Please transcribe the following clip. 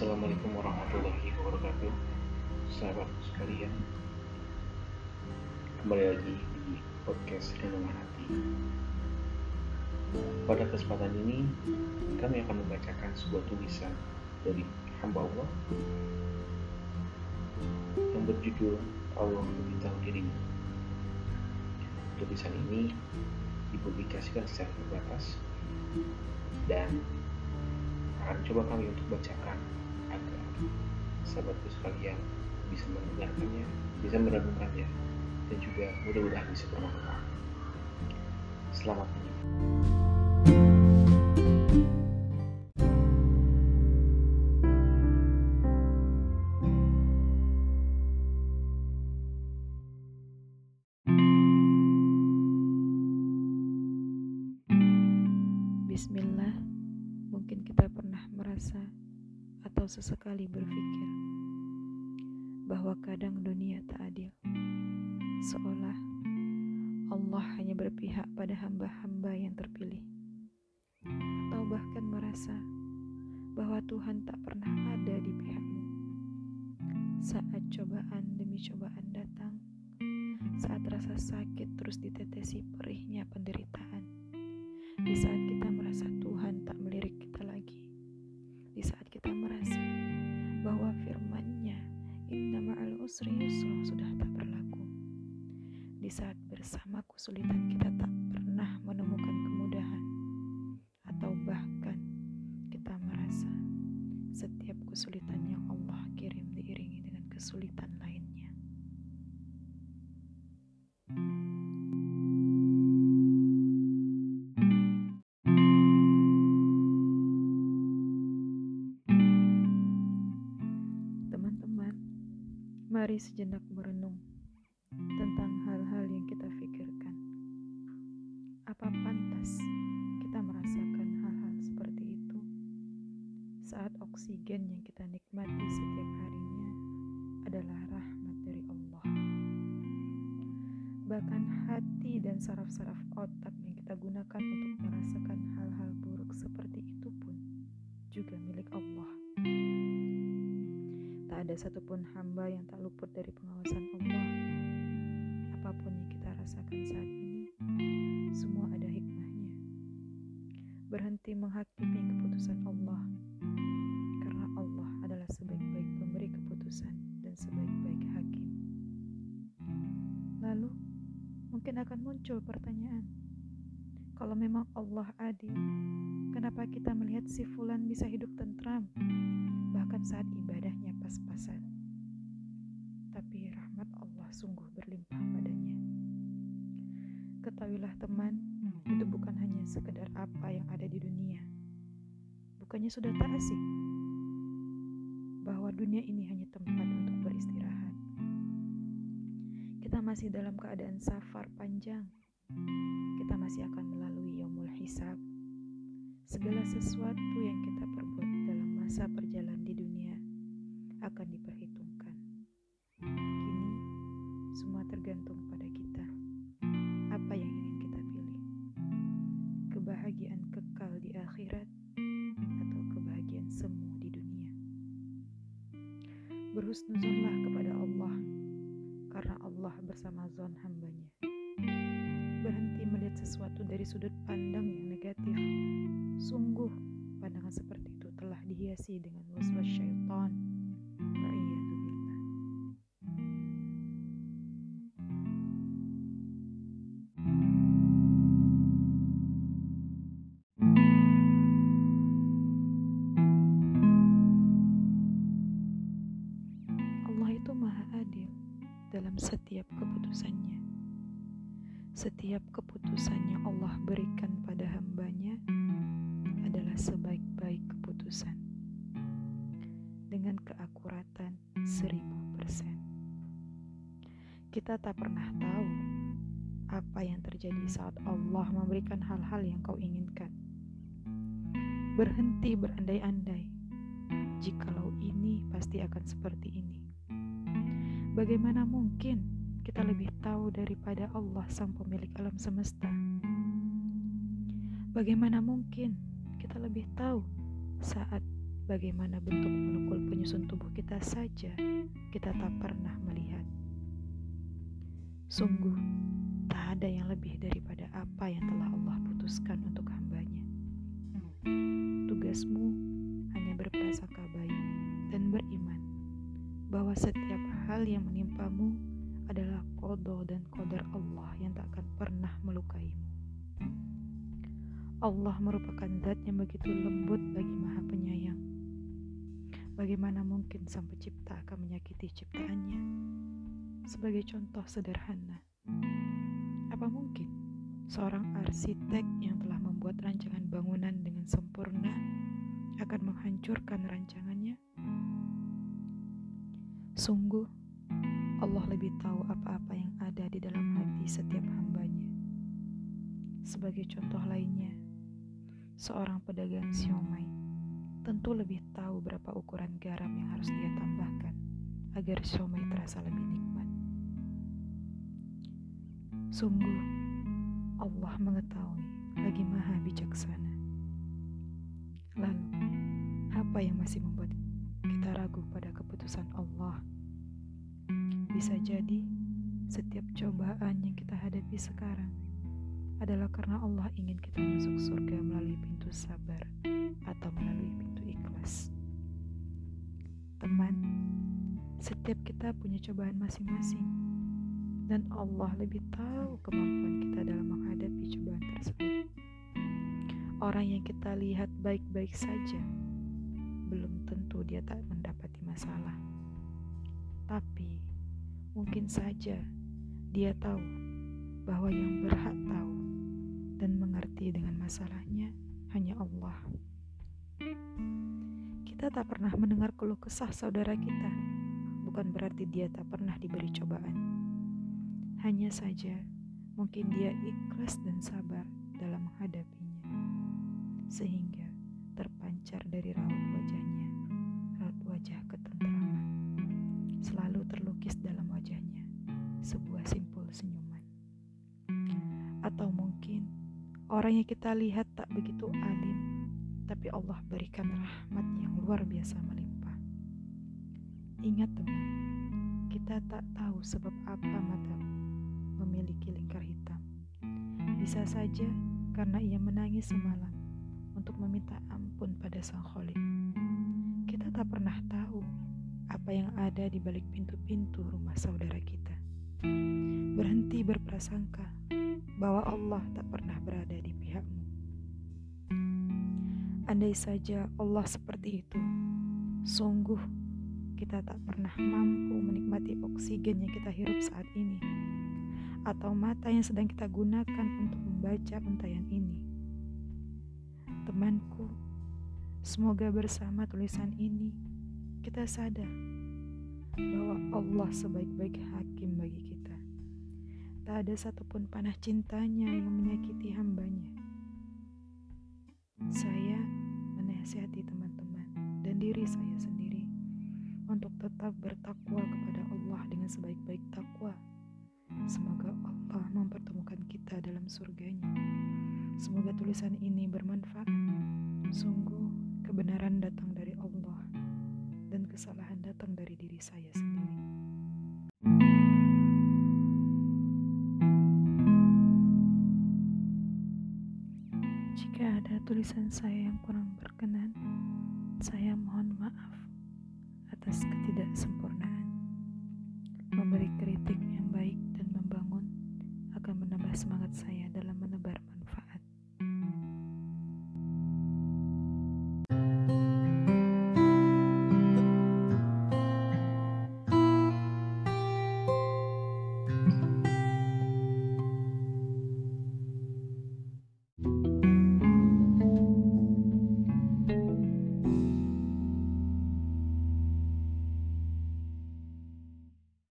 Assalamualaikum warahmatullahi wabarakatuh. Sahabat sekalian Kembali lagi di podcast Renungan Hati. Pada kesempatan ini Kami akan membacakan sebuah tulisan Dari hamba Allah Yang berjudul Allah memberitahu dirimu Tulisan ini dipublikasikan secara terbatas dan akan coba kami untuk bacakan sahabatku sekalian bisa mendengarkannya, bisa merenungkannya, dan juga mudah-mudahan bisa bermanfaat. Selamat menyimak. Bismillah, mungkin kita pernah merasa atau sesekali berpikir bahwa kadang dunia tak adil. Seolah Allah hanya berpihak pada hamba-hamba yang terpilih. Atau bahkan merasa bahwa Tuhan tak pernah ada di pihakmu. Saat cobaan demi cobaan datang, saat rasa sakit terus ditetesi perihnya penderitaan, bersama kesulitan kita tak pernah menemukan kemudahan, atau bahkan kita merasa setiap kesulitan yang Allah kirim diiringi dengan kesulitan lainnya. Teman-teman, mari sejenak merenung tentang Pantas kita merasakan hal-hal seperti itu saat oksigen yang kita nikmati setiap harinya adalah rahmat dari Allah? Bahkan hati dan saraf-saraf otak yang kita gunakan untuk merasakan hal-hal buruk seperti itu pun juga milik Allah. Tak ada satupun hamba yang tak luput dari pengawasan Allah. Berhenti menghakimi keputusan Allah, karena Allah adalah sebaik-baik pemberi keputusan dan sebaik-baik hakim. Lalu, mungkin akan muncul pertanyaan, kalau memang Allah adil, kenapa kita melihat si Fulan bisa hidup tentram, bahkan saat ibadahnya pas-pasan? Tapi rahmat Allah sungguh berlimpah padanya. Ketahuilah teman, itu bukan hanya sekedar apa yang ada di dunia. Bukannya sudah tak asik bahwa dunia ini hanya tempat untuk beristirahat. Kita masih dalam keadaan safar panjang. Kita masih akan melalui yaumul hisab. Segala sesuatu yang kita perbuat dalam masa perjalanan di dunia akan diperhitungkan. Kini semua tergantung pada Berhusnuzonlah kepada Allah karena Allah bersama zon hambanya. Berhenti melihat sesuatu dari sudut pandang yang negatif. Sungguh, pandangan seperti itu telah dihiasi dengan waswas syaitan. Setiap keputusan yang Allah berikan pada hambanya adalah sebaik-baik keputusan. Dengan keakuratan seribu persen. Kita tak pernah tahu apa yang terjadi saat Allah memberikan hal-hal yang kau inginkan. Berhenti berandai-andai. Jikalau ini pasti akan seperti ini. Bagaimana mungkin kita lebih tahu daripada Allah sang pemilik alam semesta? Bagaimana mungkin kita lebih tahu saat bagaimana bentuk molekul penyusun tubuh kita saja kita tak pernah melihat. Sungguh, tak ada yang lebih daripada apa yang telah Allah putuskan untuk hambanya. Tugasmu hanya berprasangka baik dan beriman bahwa setiap hal yang menimpamu melukaimu. Allah merupakan zat yang begitu lembut bagi maha penyayang Bagaimana mungkin sang pencipta akan menyakiti ciptaannya? Sebagai contoh sederhana, apa mungkin seorang arsitek yang telah membuat rancangan bangunan dengan sempurna akan menghancurkan rancangannya? Sungguh, Allah lebih tahu apa-apa yang ada di dalam hati setiap hambanya. Sebagai contoh lainnya, seorang pedagang siomay tentu lebih tahu berapa ukuran garam yang harus dia tambahkan agar siomay terasa lebih nikmat. Sungguh, Allah mengetahui lagi maha bijaksana. Lalu, apa yang masih membuat kita ragu pada keputusan Allah? Bisa jadi, setiap cobaan yang kita hadapi sekarang adalah karena Allah ingin kita masuk surga melalui pintu sabar atau melalui pintu ikhlas. Teman, setiap kita punya cobaan masing-masing, dan Allah lebih tahu kemampuan kita dalam menghadapi cobaan tersebut. Orang yang kita lihat baik-baik saja, belum tentu dia tak mendapati masalah. Tapi, mungkin saja dia tahu bahwa yang berhak tahu dan mengerti dengan masalahnya hanya Allah. Kita tak pernah mendengar keluh kesah saudara kita, bukan berarti dia tak pernah diberi cobaan. Hanya saja, mungkin dia ikhlas dan sabar orang kita lihat tak begitu alim tapi Allah berikan rahmat yang luar biasa melimpah. Ingat teman, kita tak tahu sebab apa mata memiliki lingkar hitam. Bisa saja karena ia menangis semalam untuk meminta ampun pada sang kholik. Kita tak pernah tahu apa yang ada di balik pintu-pintu rumah saudara kita. Berhenti berprasangka bahwa Allah tak pernah berada di pihakmu. Andai saja Allah seperti itu, sungguh kita tak pernah mampu menikmati oksigen yang kita hirup saat ini, atau mata yang sedang kita gunakan untuk membaca untayan ini. Temanku, semoga bersama tulisan ini kita sadar bahwa Allah sebaik-baik hakim bagi kita. Tak ada satupun panah cintanya yang menyakiti hambanya. Saya menasihati teman-teman dan diri saya sendiri untuk tetap bertakwa kepada Allah dengan sebaik-baik takwa. Semoga Allah mempertemukan kita dalam surganya. Semoga tulisan ini bermanfaat. Sungguh kebenaran datang dari Allah dan kesalahan datang dari diri saya sendiri. Tulisan saya yang kurang berkenan, saya mohon maaf atas ketidaksempurnaan. Memberi kritik yang baik dan membangun akan menambah semangat saya dalam menebar